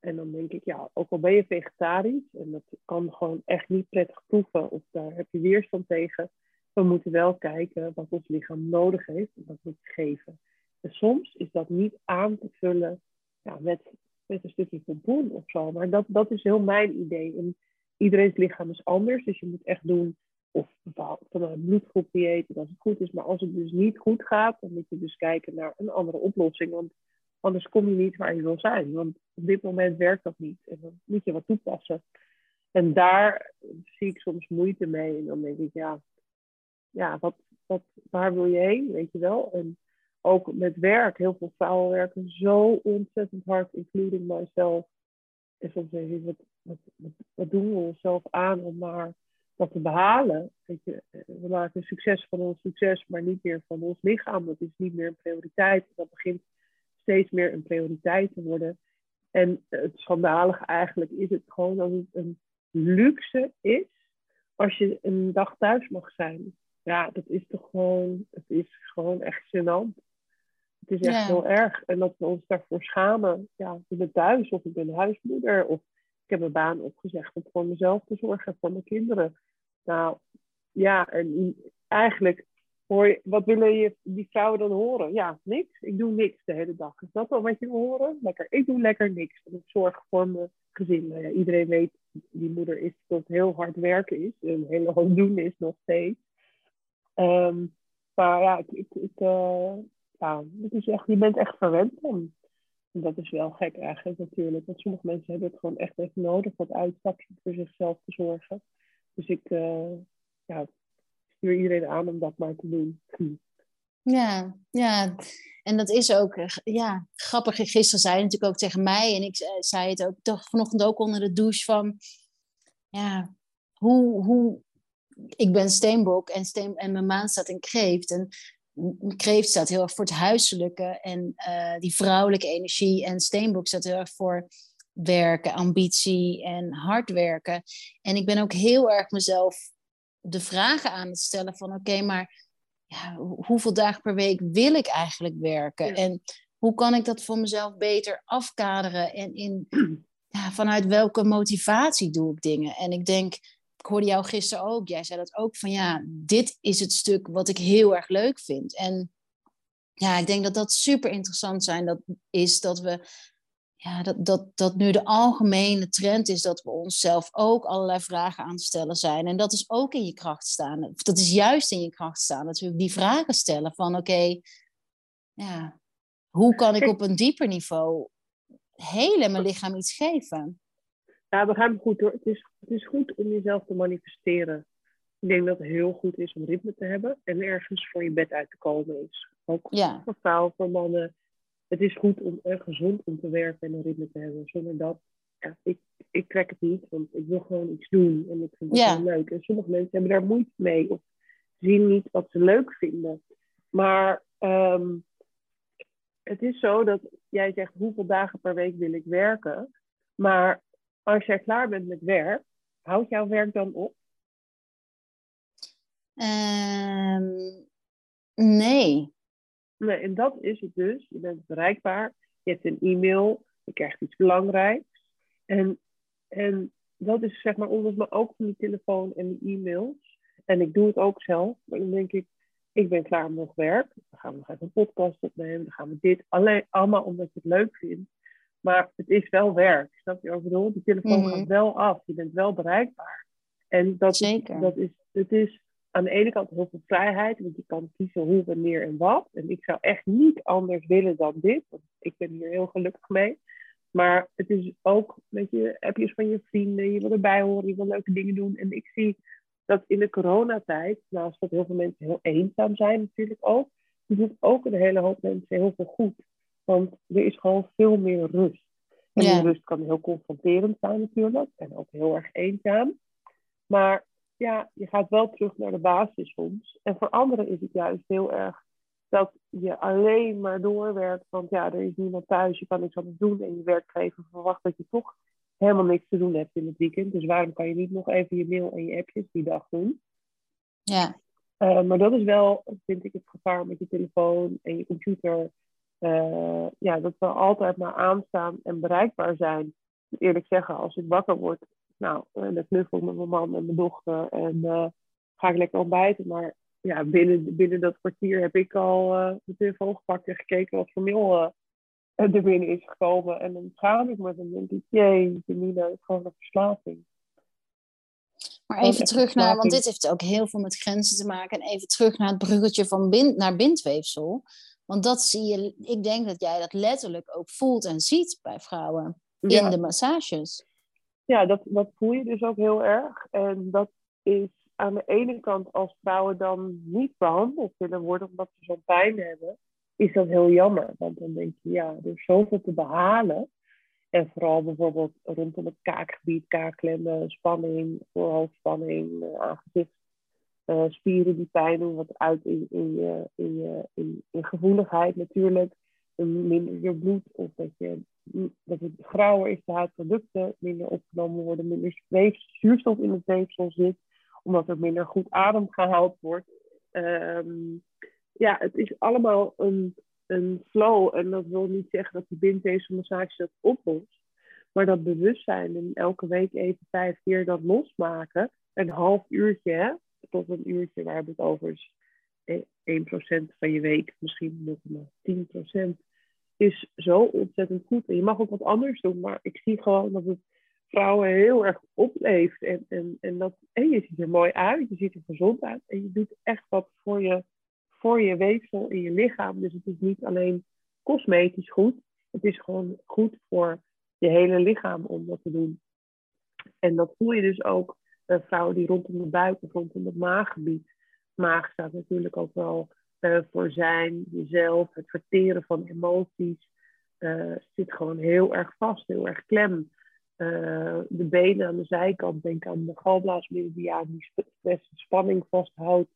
En dan denk ik, ja, ook al ben je vegetarisch, en dat kan gewoon echt niet prettig proeven, of daar heb je weerstand tegen, we moeten wel kijken wat ons lichaam nodig heeft en dat moet geven. En soms is dat niet aan te vullen ja, met, met een stukje pompoen of zo. Maar dat, dat is heel mijn idee. Iedereen's lichaam is anders, dus je moet echt doen of van een bloedgroep eten als het goed is. Maar als het dus niet goed gaat, dan moet je dus kijken naar een andere oplossing. Want anders kom je niet waar je wil zijn. Want op dit moment werkt dat niet. En dan moet je wat toepassen. En daar zie ik soms moeite mee. En dan denk ik, ja, ja wat, wat, waar wil je heen? Weet je wel? En ook met werk. Heel veel vrouwen werken zo ontzettend hard, including myself. En soms denk ik, wat, wat, doen we onszelf aan om maar dat te behalen. Weet je, we maken succes van ons succes, maar niet meer van ons lichaam. Dat is niet meer een prioriteit. Dat begint steeds meer een prioriteit te worden. En het schandalige eigenlijk is het gewoon dat het een luxe is als je een dag thuis mag zijn. Ja, dat is toch gewoon, het is gewoon echt gênant. Het is echt heel erg. En dat we ons daarvoor schamen. Ja, ik ben thuis of ik ben huismoeder of heb mijn baan opgezegd om voor mezelf te zorgen en voor mijn kinderen. Nou, ja, en eigenlijk hoor je, wat willen je, die vrouwen dan horen? Ja, niks. Ik doe niks de hele dag. Is dat wel wat je wil horen? Lekker. Ik doe lekker niks. En ik zorg voor mijn gezin. Ja, iedereen weet, die moeder is dat heel hard werken is. En heel hoop doen is nog steeds. Um, maar ja, ik, uh, ja, is echt, je bent echt verwend. En dat is wel gek eigenlijk natuurlijk. Want sommige mensen hebben het gewoon echt even nodig. Wat uitstapje voor zichzelf te zorgen. Dus ik uh, ja, stuur iedereen aan om dat maar te doen. Ja, ja, en dat is ook eh, ja, grappig. Gisteren zei je natuurlijk ook tegen mij, en ik eh, zei het ook toch vanochtend ook onder de douche van, ja, hoe, hoe, ik ben steenbok en, steen, en mijn maan staat in kreeft. En kreeft staat heel erg voor het huiselijke en uh, die vrouwelijke energie. En steenbok staat heel erg voor werken, ambitie en hard werken. En ik ben ook heel erg mezelf de vragen aan het stellen van oké, maar ja, hoeveel dagen per week wil ik eigenlijk werken? En hoe kan ik dat voor mezelf beter afkaderen? En in, ja, vanuit welke motivatie doe ik dingen? En ik denk, ik hoorde jou gisteren ook, jij zei dat ook van ja, dit is het stuk wat ik heel erg leuk vind. En ja, ik denk dat dat super interessant zijn, dat is dat we ja, dat, dat, dat nu de algemene trend is dat we onszelf ook allerlei vragen aan te stellen zijn. En dat is ook in je kracht staan. Dat is juist in je kracht staan. Dat we die vragen stellen van oké, ja, hoe kan ik op een dieper niveau heel mijn lichaam iets geven? Ja, begrijp me goed hoor. Het is, het is goed om jezelf te manifesteren. Ik denk dat het heel goed is om ritme te hebben en ergens voor je bed uit te komen is. Ook ja. voor vrouwen, voor mannen het is goed om gezond om te werken en een ritme te hebben. Zonder dat, ja, ik, ik trek het niet, want ik wil gewoon iets doen en ik vind het ja. leuk. En sommige mensen hebben daar moeite mee of zien niet wat ze leuk vinden. Maar um, het is zo dat jij zegt hoeveel dagen per week wil ik werken. Maar als jij klaar bent met werk, houdt jouw werk dan op? Um, nee. Nee, en dat is het dus. Je bent bereikbaar, je hebt een e-mail, je krijgt iets belangrijks. En, en dat is zeg maar onder me ook van die telefoon en die e-mails. En ik doe het ook zelf. Maar dan denk ik, ik ben klaar met werk. Dan gaan we nog even een podcast opnemen. Dan gaan we dit. Alleen, allemaal omdat je het leuk vindt. Maar het is wel werk. Snap je wat ik bedoel? Die telefoon mhm. gaat wel af. Je bent wel bereikbaar. En dat, Zeker. dat is, het is aan de ene kant heel veel vrijheid, want je kan kiezen hoe, wanneer en wat. En ik zou echt niet anders willen dan dit, want ik ben hier heel gelukkig mee. Maar het is ook, weet je, appjes van je vrienden, je wil erbij horen, je wil leuke dingen doen. En ik zie dat in de coronatijd, naast dat heel veel mensen heel eenzaam zijn natuurlijk ook, doet ook een hele hoop mensen heel veel goed. Want er is gewoon veel meer rust. En die rust kan heel confronterend zijn natuurlijk. En ook heel erg eenzaam. Maar ja, je gaat wel terug naar de basis soms. En voor anderen is het juist heel erg dat je alleen maar doorwerkt. Want ja, er is niemand thuis, je kan niks anders doen. En je werkgever verwacht dat je toch helemaal niks te doen hebt in het weekend. Dus waarom kan je niet nog even je mail en je appjes die dag doen? Ja. Uh, maar dat is wel, vind ik, het gevaar met je telefoon en je computer. Uh, ja, dat we altijd maar aanstaan en bereikbaar zijn. Eerlijk zeggen, als ik wakker word, nou, uh, dan knuffel ik met mijn man en mijn dochter en ga ik lekker ontbijten. Maar ja, binnen, binnen dat kwartier heb ik al de telefoon gepakt en gekeken wat voor mail er binnen is gekomen. En dan schaam ik me, dan denk ik, jee, het is gewoon een verslaving. Maar even terug naar, want dit heeft ook heel veel met grenzen te maken. En even terug naar het bruggetje van bind, naar bindweefsel. Want dat zie je, ik denk dat jij dat letterlijk ook voelt en ziet bij vrouwen in de massages. Ja, dat, dat voel je dus ook heel erg. En dat is aan de ene kant als vrouwen dan niet behandeld willen worden omdat ze zo'n pijn hebben, is dat heel jammer. Want dan denk je, ja, er is zoveel te behalen. En vooral bijvoorbeeld rondom het kaakgebied, kaakklemmen, spanning, voorhoofdspanning, uh, aangezicht, uh, spieren die pijn doen, wat uit in, in, je, in, je, in, gevoeligheid natuurlijk. Minder je bloed of dat, je, dat het grauwer is, de huidproducten minder opgenomen worden, minder zuurstof in het weefsel zit, omdat er minder goed adem gehaald wordt. Um, ja, het is allemaal een, een flow. En dat wil niet zeggen dat die bindweefselmassage dat oplost. Maar dat bewustzijn en elke week even vijf keer dat losmaken. Een half uurtje, hè, tot een uurtje, waar we het over is. 1% van je week, misschien nog maar 10%, is zo ontzettend goed. En je mag ook wat anders doen, maar ik zie gewoon dat het vrouwen heel erg opleeft. En, en, en, dat, je ziet er mooi uit, je ziet er gezond uit en je doet echt wat voor je voor je weefsel in je lichaam. Dus het is niet alleen cosmetisch goed, het is gewoon goed voor je hele lichaam om dat te doen. En dat voel je dus ook vrouwen die rondom de buik of rondom het maaggebied. Maag staat natuurlijk ook wel uh, voor zijn, jezelf, het verteren van emoties. Uh, zit gewoon heel erg vast, heel erg klem. De benen aan de zijkant, denk aan de galblaasmeridiaan die spanning vasthoudt.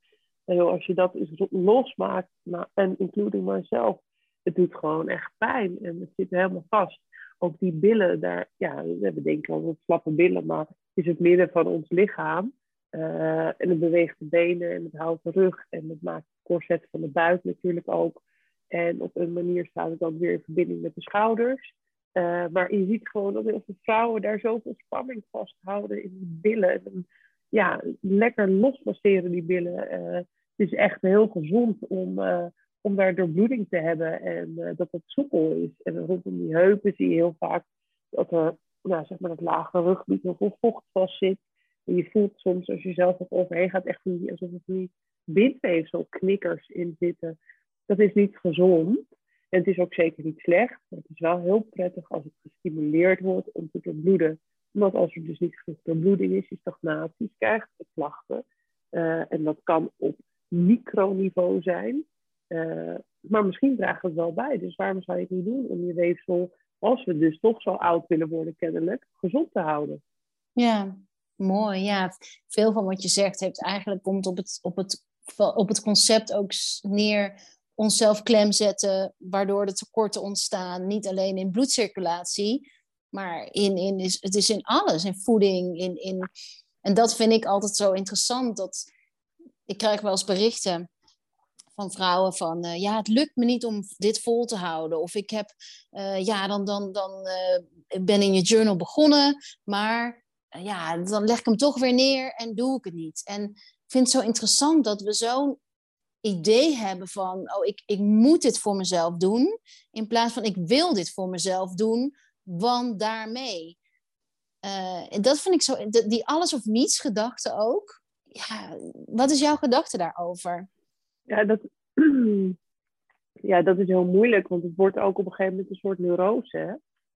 Als je dat eens losmaakt, en including myself, het doet gewoon echt pijn en het zit helemaal vast. Ook die billen, daar, ja, we hebben denk ik wel wat slappe billen, maar is het midden van ons lichaam. Uh, en het beweegt de benen en het houdt de rug en het maakt het corset van de buik natuurlijk ook. En op een manier staat het ook weer in verbinding met de schouders. Uh, maar je ziet gewoon dat heel veel vrouwen daar zoveel spanning vasthouden in de billen. En, ja, lekker losmasseren die billen. Uh, het is echt heel gezond om, om daar doorbloeding te hebben en dat het soepel is. En rondom die heupen zie je heel vaak dat er, nou, zeg maar, dat lage ruggebied heel vocht vast zit. En je voelt soms als je zelf wat overheen gaat, echt die, alsof er die bindweefselknikkers in zitten. Dat is niet gezond. En het is ook zeker niet slecht. Maar het is wel heel prettig als het gestimuleerd wordt om te doorbloeden. Omdat als er dus niet genoeg doorbloeding is, je stagnaties krijgt, de klachten. Uh, en dat kan op microniveau zijn. Uh, maar misschien draagt het wel bij. Dus waarom zou je het niet doen om je weefsel, als we dus toch zo oud willen worden kennelijk, gezond te houden? Ja, mooi. Ja, veel van wat je zegt heeft eigenlijk komt op het, op het, op het concept ook neer onszelf klem zetten, waardoor er tekorten ontstaan. Niet alleen in bloedcirculatie, maar in, in, het is in alles, in voeding. In, in, en dat vind ik altijd zo interessant. Dat, ik krijg wel eens berichten van vrouwen van uh, ja, het lukt me niet om dit vol te houden. Of ik heb, uh, ja, dan, dan, dan uh, ben in je journal begonnen, maar ja, dan leg ik hem toch weer neer en doe ik het niet. En ik vind het zo interessant dat we zo'n idee hebben van, oh, ik, ik moet dit voor mezelf doen, in plaats van ik wil dit voor mezelf doen, want daarmee. dat vind ik zo, die alles of niets gedachte ook, ja, wat is jouw gedachte daarover? Ja, dat, ja, dat is heel moeilijk, want het wordt ook op een gegeven moment een soort neurose. Hè?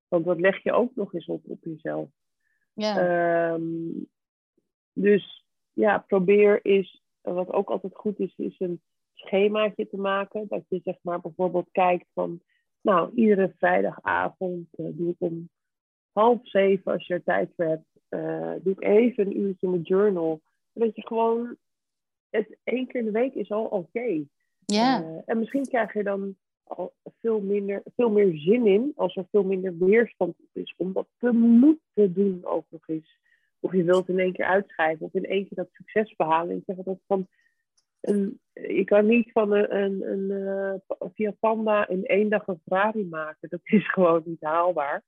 Want dat leg je ook nog eens op op jezelf. Ja. Ehm, dus ja, probeer is, wat ook altijd goed is, is een schemaatje te maken. Dat je zeg maar bijvoorbeeld kijkt van, nou, iedere vrijdagavond uh, doe ik om half zeven, als je er tijd voor hebt, uh, doe ik even een uurtje mijn journal. Dat je gewoon, het één keer in de week is al oké. Ja. Uh, en misschien krijg je dan al veel, minder, veel meer zin in, als er veel minder weerstand op is, om dat te moeten doen ook nog eens. Of je wilt in één keer uitschrijven, of in één keer dat succes behalen. Ik zeg dat van, een, je kan niet van een, een, een uh, via Panda in één dag een Ferrari maken. Dat is gewoon niet haalbaar.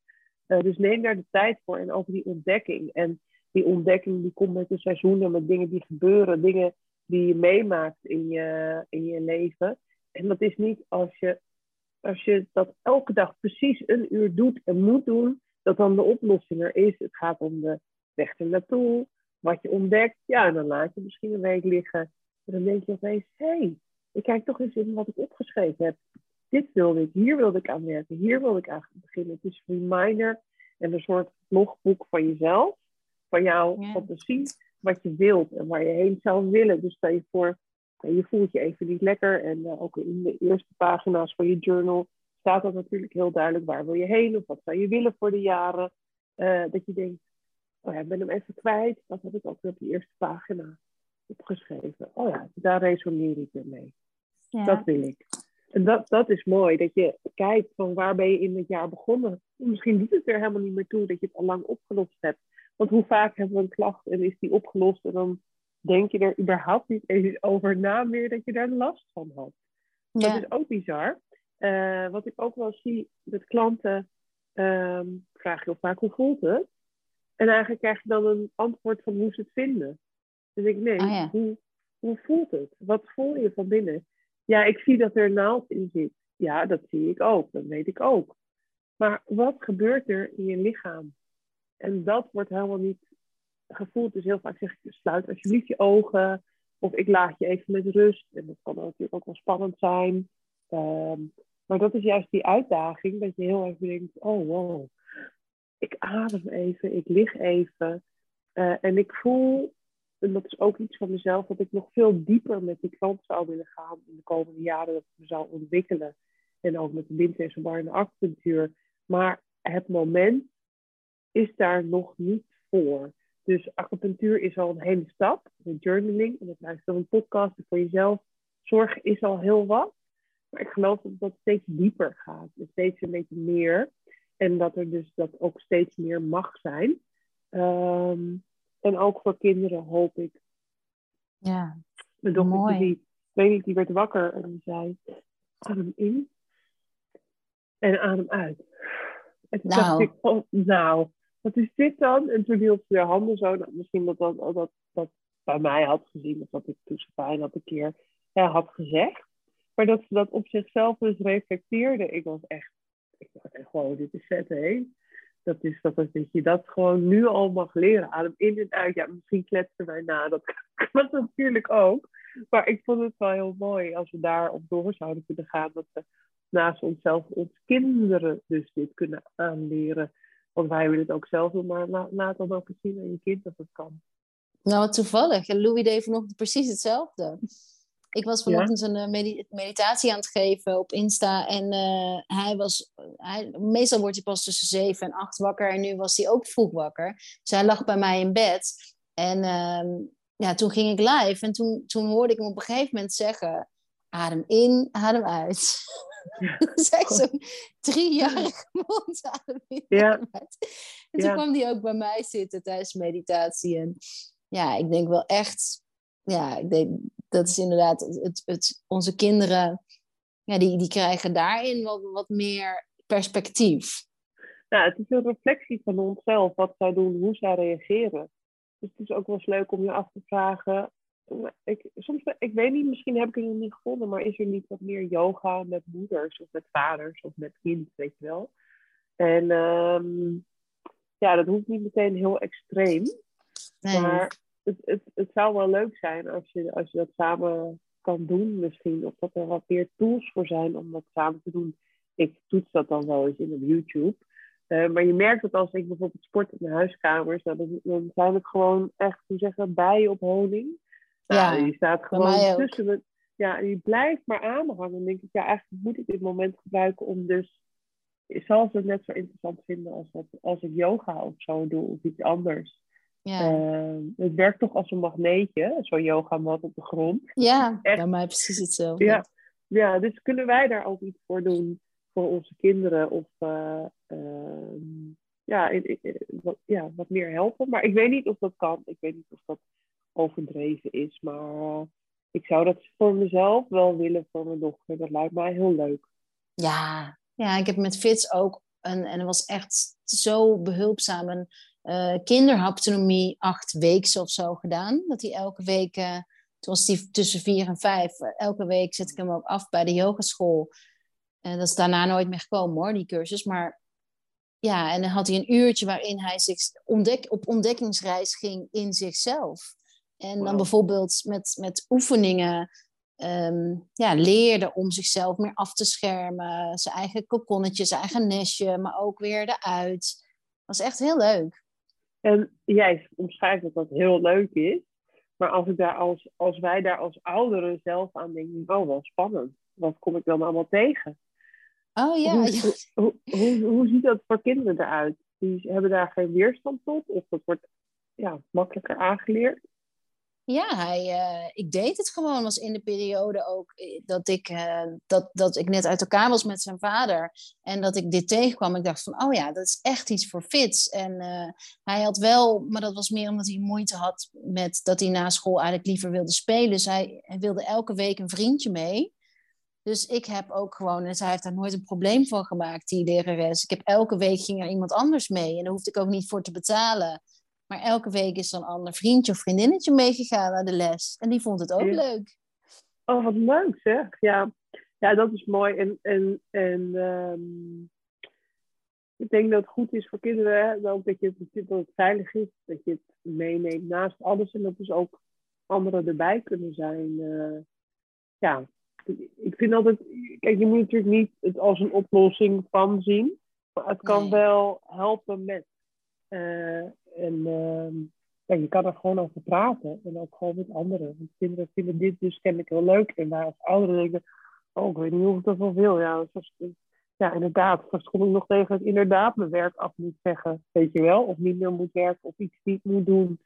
Uh, dus neem daar de tijd voor en over die ontdekking. En die ontdekking die komt met de seizoenen, met dingen die gebeuren, dingen die je meemaakt in je, in je leven. En dat is niet als je, als je dat elke dag precies een uur doet en moet doen, dat dan de oplossing er is. Het gaat om de weg er naartoe, wat je ontdekt. Ja, en dan laat je misschien een week liggen. En dan denk je opeens, hé, hey, ik kijk toch eens in wat ik opgeschreven heb. Dit wilde ik, hier wilde ik aan werken, hier wilde ik aan beginnen. Het is een reminder en een soort logboek van jezelf, van jouw ja. fantasie, wat je wilt en waar je heen zou willen. Dus stel je voor, je voelt je even niet lekker. En uh, ook in de eerste pagina's van je journal staat dat natuurlijk heel duidelijk. Waar wil je heen of wat zou je willen voor de jaren? Uh, dat je denkt, oh ja, ik ben hem even kwijt. Dat heb ik ook weer op die eerste pagina opgeschreven. Oh ja, daar resoneer ik weer mee. Ja. Dat wil ik. En dat, dat is mooi, dat je kijkt van waar ben je in het jaar begonnen. Misschien doet het er helemaal niet meer toe dat je het al lang opgelost hebt. Want hoe vaak hebben we een klacht en is die opgelost en dan denk je er überhaupt niet eens over na meer dat je daar last van had. Dat is ook bizar. Uh, wat ik ook wel zie met klanten, um, vraag heel vaak hoe voelt het? En eigenlijk krijg je dan een antwoord van hoe ze het vinden. Dus ik nee, oh hoe, hoe voelt het? Wat voel je van binnen? Ja, ik zie dat er naald in zit. Ja, dat zie ik ook. Dat weet ik ook. Maar wat gebeurt er in je lichaam? En dat wordt helemaal niet gevoeld. Dus heel vaak zeg ik, sluit alsjeblieft je ogen. Of ik laat je even met rust. En dat kan natuurlijk ook wel spannend zijn. Um, maar dat is juist die uitdaging. Dat je heel even denkt, oh wow. Ik adem even, ik lig even. Uh, en ik voel en dat is ook iets van mezelf, dat ik nog veel dieper met die klant zou willen gaan in de komende jaren, dat ik me zou ontwikkelen. En ook met de windwezenbar en de acupunctuur. Maar het moment is daar nog niet voor. Dus acupunctuur is al een hele stap. De journaling en het luisteren van een podcast voor jezelf zorgen is al heel wat. Maar ik geloof dat dat steeds dieper gaat. Dus steeds een beetje meer. En dat er dus dat ook steeds meer mag zijn. Um, en ook voor kinderen hoop ik. Ja, Mijn dochter. Die, weet niet, die werd wakker en die zei, adem in en adem uit. En toen nou. dacht ik, oh, nou, wat is dit dan? En toen hield ze haar handen zo. Nou, misschien dat dat, dat dat bij mij had gezien, of dat ik toen fijn had een keer ja, had gezegd. Maar dat ze dat op zichzelf dus reflecteerde. Ik was echt, ik dacht echt, gewoon, dit is vet, hé dat is dat, dat je dat gewoon nu al mag leren. Adem in en uit. Ja, misschien kletsen wij na. Dat kan natuurlijk ook. Maar ik vond het wel heel mooi als we daarop door zouden kunnen gaan. Dat we naast onszelf ons kinderen dus dit kunnen aanleren. Want wij willen het ook zelf doen, maar laat dan ook eens zien aan je kind dat het kan. Nou, toevallig. En Louis deed vanochtend precies hetzelfde. Ik was vanochtend een eh, meditatie aan het geven op Insta. En uh, hij was, hij, meestal wordt hij pas tussen zeven en acht wakker. En nu was hij ook vroeg wakker. Dus hij lag bij mij in bed. En uh, ja, toen ging ik live. En toen, toen hoorde ik hem op een gegeven moment zeggen: Adem in, adem uit. Ja. zeg zo'n driejarige mond adem in, ja. En toen kwam hij ook bij mij zitten tijdens meditatie. En ja, ik denk wel echt ja, ik denk, dat is inderdaad het, het, onze kinderen, ja, die, die krijgen daarin wat, wat meer perspectief. Nou, het is een reflectie van onszelf, wat zij doen, hoe zij reageren. Dus het is ook wel eens leuk om je af te vragen. Ik, soms, ik weet niet, misschien heb ik het nog niet gevonden, maar is er niet wat meer yoga met moeders of met vaders of met kind, weet je wel? En um, ja, dat hoeft niet meteen heel extreem. Nee. Maar het, het, het zou wel leuk zijn als je, als je dat samen kan doen misschien. Of dat er wat meer tools voor zijn om dat samen te doen. Ik toets dat dan wel eens in op YouTube. Uh, maar je merkt dat als ik bijvoorbeeld sport in de huiskamers, dan, dan zijn het gewoon echt, hoe zeggen, bijen op honing. Nou, ja, die staat gewoon tussen. Ja, die blijft maar aanhangen. Dan denk ik, ja, eigenlijk moet ik dit moment gebruiken om dus. Zal ze het net zo interessant vinden als, dat, als ik yoga of zo doe of iets anders. Ja. Uh, het werkt toch als een magneetje, zo'n yogamat op de grond. Ja, Echt. bij mij precies hetzelfde. Ja. ja, dus kunnen wij daar ook iets voor doen voor onze kinderen of uh, ja, wat, ja, wat meer helpen. Maar ik weet niet of dat kan. Ik weet niet of dat overdreven is. Maar uh, ik zou dat voor mezelf wel willen voor mijn dochter. Dat lijkt mij heel leuk. Ja, ja ik heb met Fits ook een, en het was echt zo behulpzaam. Een uh, kinderhaptonomie acht weken of zo gedaan. Dat hij elke week, uh, toen was hij tussen vier en vijf, elke week zet ik hem ook af bij de yogaschool. En dat is daarna nooit meer gekomen hoor, die cursus. Maar ja, en dan had hij een uurtje waarin hij zich ontdek, op ontdekkingsreis ging in zichzelf. En dan bijvoorbeeld met, met oefeningen um, ja, leerde om zichzelf meer af te schermen. Zijn eigen kokonnetje, zijn eigen nestje, maar ook weer eruit. Dat was echt heel leuk. En jij omschrijft dat dat heel leuk is. Maar als, ik daar als, als wij daar als ouderen zelf aan denken, oh wel spannend. Wat kom ik dan allemaal tegen? Oh ja. Hoe, hoe, hoe, hoe, ziet dat voor kinderen eruit? Die hebben daar geen weerstand tot? Of dat wordt ja, makkelijker aangeleerd? Ja, hij, uh, ik deed het gewoon. was in de periode ook eh, dat ik, uh, dat, dat ik net uit elkaar was met zijn vader. En dat ik dit tegenkwam. Ik dacht van, oh ja, dat is echt iets voor Fits. En hij had wel, maar dat was meer omdat hij moeite had met dat hij na school eigenlijk liever wilde spelen. Dus hij, hij wilde elke week een vriendje mee. Dus ik heb ook gewoon, en zij heeft daar nooit een probleem van gemaakt, die lerares. Ik heb elke week ging er iemand anders mee en daar hoefde ik ook niet voor te betalen. Maar elke week is er een ander vriendje of vriendinnetje meegegaan naar de les. En die vond het ook leuk. Oh, wat leuk zeg. Ja, ja dat is mooi. En, en, en um, ik denk dat het goed is voor kinderen, hè, dat, je, dat het veilig is, dat je het meeneemt naast alles. En dat dus ook anderen erbij kunnen zijn. Uh, ja, ik vind altijd, kijk, je moet natuurlijk niet het als een oplossing van zien, maar het kan wel helpen met. Uh, en ja, je kan er gewoon over praten en ook gewoon met anderen. Want kinderen vinden dit dus kennelijk heel leuk. En wij als ouderen denken, oh, ik weet niet of ik dat wel wil. Ja, ja inderdaad, straks kom ik nog tegen inderdaad mijn werk af moet zeggen, weet je wel. Of niet meer moet werken of iets niet moet doen.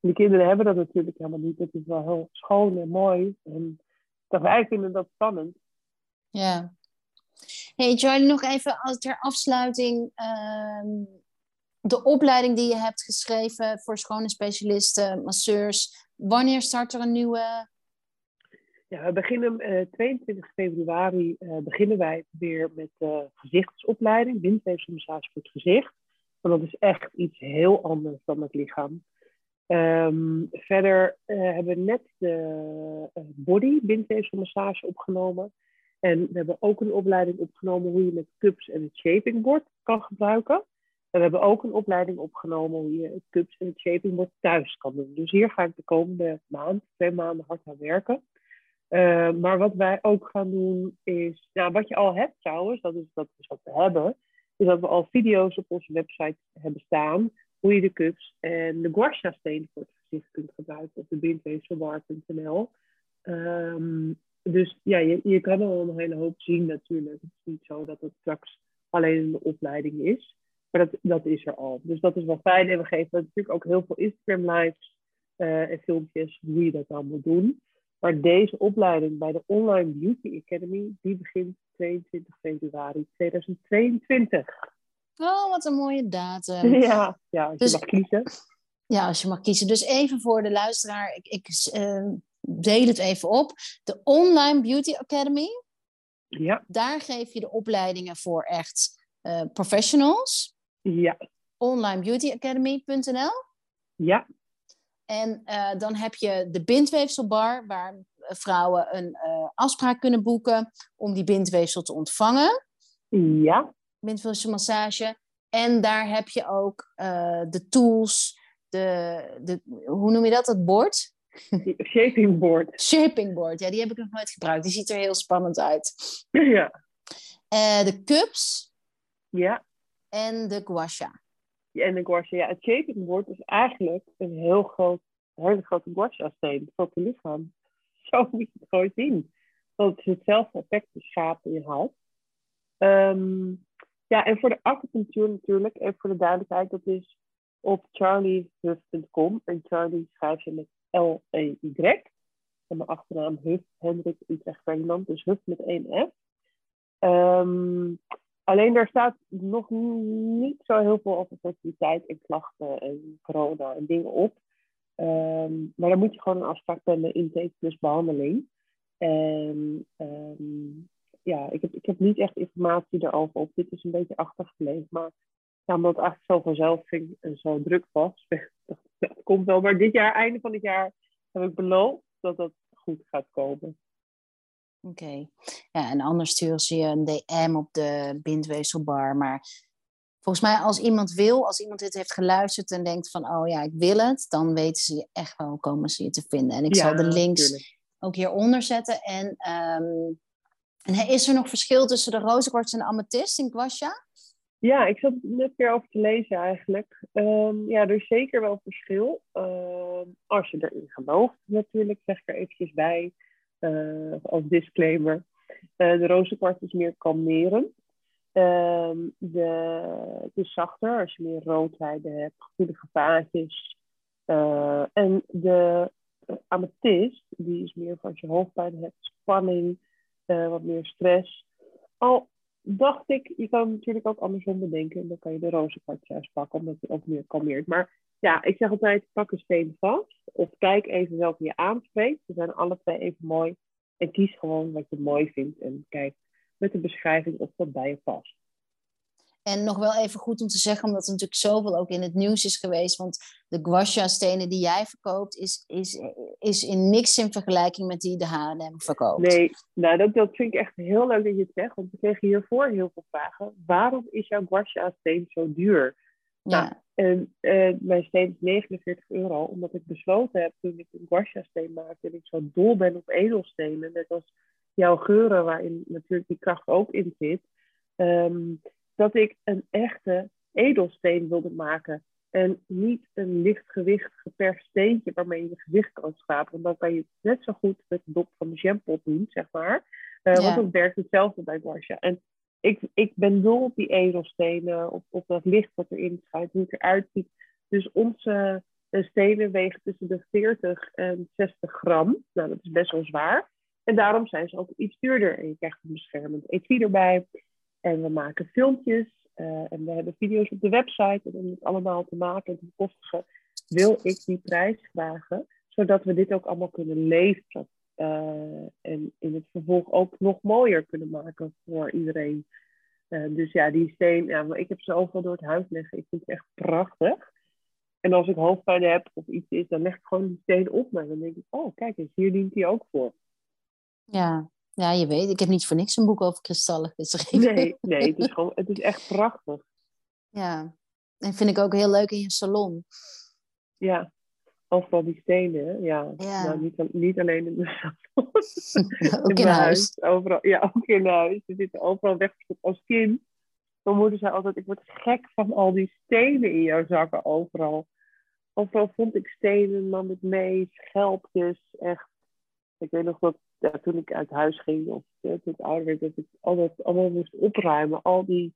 de kinderen hebben dat natuurlijk helemaal niet. Dat is wel heel schoon en mooi. En dat wij vinden dat spannend. Ja. Hey Charlie, nog even als ter afsluiting. Uh, de opleiding die je hebt geschreven voor schone specialisten, masseurs. Wanneer start er een nieuwe? Ja, we beginnen uh, 22 februari uh, beginnen wij weer met uh, gezichtsopleiding, bindweefselmassage voor het gezicht. Want dat is echt iets heel anders dan het lichaam. Um, verder hebben we net de body bindweefselmassage opgenomen. En we hebben ook een opleiding opgenomen hoe je met cups en het shapingboard kan gebruiken. We hebben ook een opleiding opgenomen hoe je het cups en het shapingboard thuis kan doen. Dus hier ga ik de komende maand, twee maanden hard aan werken. Uh, maar wat wij ook gaan doen is, nou, wat je al hebt trouwens, dat is, dat wat we hebben, is dat we al video's op onze website hebben staan hoe je de cups en de guasha steen voor het gezicht kunt gebruiken op de bindweefselbar.nl. Um, dus ja, je, je kan al een hele hoop zien natuurlijk. Het is niet zo dat het straks alleen een opleiding is. Maar dat, dat is er al. Dus dat is wel fijn. En we geven natuurlijk ook heel veel Instagram lives uh, en filmpjes hoe je dat dan moet doen. Maar deze opleiding bij de Online Beauty Academy, die begint 22 februari 2022. Oh, wat een mooie datum. Ja, ja als je dus mag kiezen. Ja, als je mag kiezen. Dus even voor de luisteraar, ik, ik uh, deel het even op. De Online Beauty Academy. Ja. Daar geef je de opleidingen voor echt uh, professionals. Ja. Onlinebeautyacademy.nl. Ja. En uh, dan heb je de bindweefselbar, waar vrouwen een afspraak kunnen boeken om die bindweefsel te ontvangen. Ja massage. En daar heb je ook uh, de tools, de, de, hoe noem je dat, het bord? Shaping board. Shaping board, ja, die heb ik nog nooit gebruikt. Die ziet er heel spannend uit. Ja. De cups. Ja. En de guasha. Ja, en de guasha, ja. Het board is eigenlijk een heel groot, hele grote guasha-steen voor je lichaam. Zo moet je het gewoon zien. Want het is hetzelfde effect, de schaap in je. Um, ehm, ja, en voor de acupunctuur natuurlijk, even voor de duidelijkheid, dat is op charliehuff.com. En Charlie schrijf je met L-E-Y. En mijn achternaam Huff, Hendrik Utrecht Ferdinand, dus Huff met één F. Um, alleen daar staat nog niet zo heel veel over fertiliteit en klachten en corona en dingen op. Um, maar dan moet je gewoon een afspraak plannen, intake plus behandeling. En um, ja, ik heb, ik heb niet echt informatie erover op. Dit is een beetje achtergebleven. Maar omdat het eigenlijk zo vanzelf ging en zo druk was, dat komt wel. Maar dit jaar, einde van het jaar, heb ik beloofd dat dat goed gaat komen. Oké. Ja, en anders sturen ze je een DM op de bindweefselbar. Maar volgens mij, als iemand wil, als iemand dit heeft geluisterd en denkt van, oh ja, ik wil het, dan weten ze je echt wel, komen ze je te vinden. En ik zal de links ook hieronder zetten. En, um, en is er nog verschil tussen de rozenkwarts en de amethyst in Guasha? Ja, ik zat net weer over te lezen eigenlijk. Um, ja, er is zeker wel verschil. Uh, als je erin gelooft natuurlijk, zeg ik er eventjes bij. Uh, als disclaimer. Uh, de rozenkwarts is meer kalmerend. Ehm, de, het is zachter als je meer roodheide hebt, gevoelige vaatjes. Uh, en de amethyst, die is meer van als je hoofdpijn hebt, spanning, wat meer stress. Al dacht ik, je kan natuurlijk ook andersom bedenken. En dan kan je de rozenkwarts juist pakken, omdat je ook meer kalmeert. Maar ja, ik zeg altijd, pak een steen vast. Of kijk even welke je aanspreekt. Ze zijn alle twee even mooi. En kies gewoon wat je mooi vindt. En kijk met de beschrijving of dat bij je past. En nog wel even goed om te zeggen, omdat er natuurlijk zoveel ook in het nieuws is geweest. Want de guasha-stenen die jij verkoopt, is, is, is in niks in vergelijking met die de H&M verkoopt. Nee, nou dat, dat vind ik echt heel leuk dat je het zegt. Want we kregen hiervoor heel veel vragen. Waarom is jouw guasha-steen zo duur? Ja. En uh, mijn steen is 49 euro, omdat ik besloten heb toen ik een guasha-steen maakte... en ik zo dol ben op edelstenen, net als jouw geuren, waarin natuurlijk die kracht ook in zit... Um, dat ik een echte edelsteen wilde maken. En niet een lichtgewicht geperst steentje waarmee je gewicht kan schrapen. Want dan kan je het net zo goed met de dop van de jampot doen, zeg maar. Uh, Want dan werkt hetzelfde bij Guasha. En ik, ik ben dol op die edelstenen, op, op dat licht wat erin schijnt, hoe het eruit ziet. Dus onze stenen wegen tussen de 40 en 60 gram. Nou, dat is best wel zwaar. En daarom zijn ze ook iets duurder. En je krijgt een beschermend etui erbij. En we maken filmpjes uh, en we hebben video's op de website. En om het allemaal te maken en te bekostigen, wil ik die prijs vragen. Zodat we dit ook allemaal kunnen leveren. Uh, en in het vervolg ook nog mooier kunnen maken voor iedereen. Uh, dus ja, die steen, ja, ik heb ze overal door het huis liggen. Ik vind het echt prachtig. En als ik hoofdpijn heb of iets is, dan leg ik gewoon die steen op me. Dan denk ik, oh kijk eens, hier dient hij ook voor. Ja, ja, je weet, ik heb niet voor niks een boek over kristallen geschreven. Nee, nee het, is gewoon, het is echt prachtig. Ja, en vind ik ook heel leuk in je salon. Ja, overal die stenen. Ja, ja. Nou, niet, niet alleen in de salon. ook in, in huis. Overal, ja, ook in huis. Ze zitten overal weg als kind. Mijn moeder zei altijd, ik word gek van al die stenen in jouw zakken overal. Overal vond ik stenen, nam ik mee, schelpjes, echt. Ik weet nog dat ja, toen ik uit huis ging of toen ik ouder werd, dat ik altijd allemaal moest opruimen. Al die,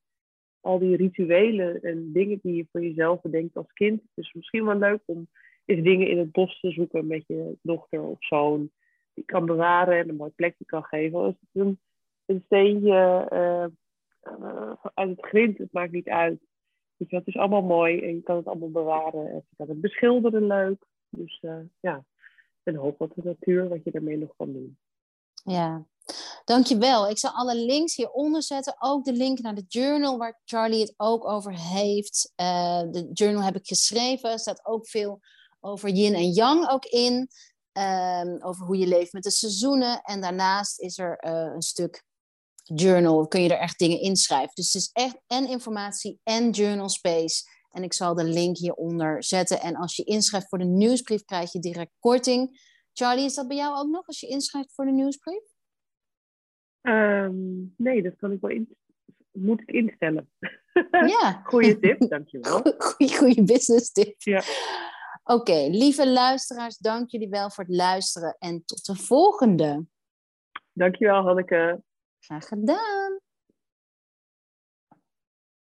al die rituelen en dingen die je voor jezelf bedenkt als kind. Dus misschien wel leuk om eens dingen in het bos te zoeken met je dochter of zoon. Die kan bewaren en een mooi plekje kan geven. Als het een, een steentje uh, uit het grind, het maakt niet uit. Dus dat is allemaal mooi en je kan het allemaal bewaren. En je kan het beschilderen leuk. Dus uh, ja, en hoop wat de natuur, wat je ermee nog kan doen. Ja, dankjewel. Ik zal alle links hieronder zetten. Ook de link naar de journal waar Charlie het ook over heeft. De journal heb ik geschreven. Er staat ook veel over yin en yang ook in. Um, over hoe je leeft met de seizoenen. En daarnaast is er uh, een stuk journal. Kun je er echt dingen inschrijven. Dus het is echt en informatie en journal space. En ik zal de link hieronder zetten. En als je inschrijft voor de nieuwsbrief, krijg je direct korting. Charlie, is dat bij jou ook nog als je inschrijft voor de nieuwsbrief? Ehm, nee, dat kan ik wel in, moet ik instellen. Ja. Goeie tip, dankjewel. Goeie, goeie business tip. Ja. Oké, lieve luisteraars, dank jullie wel voor het luisteren en tot de volgende. Dankjewel, Hanneke. Graag gedaan.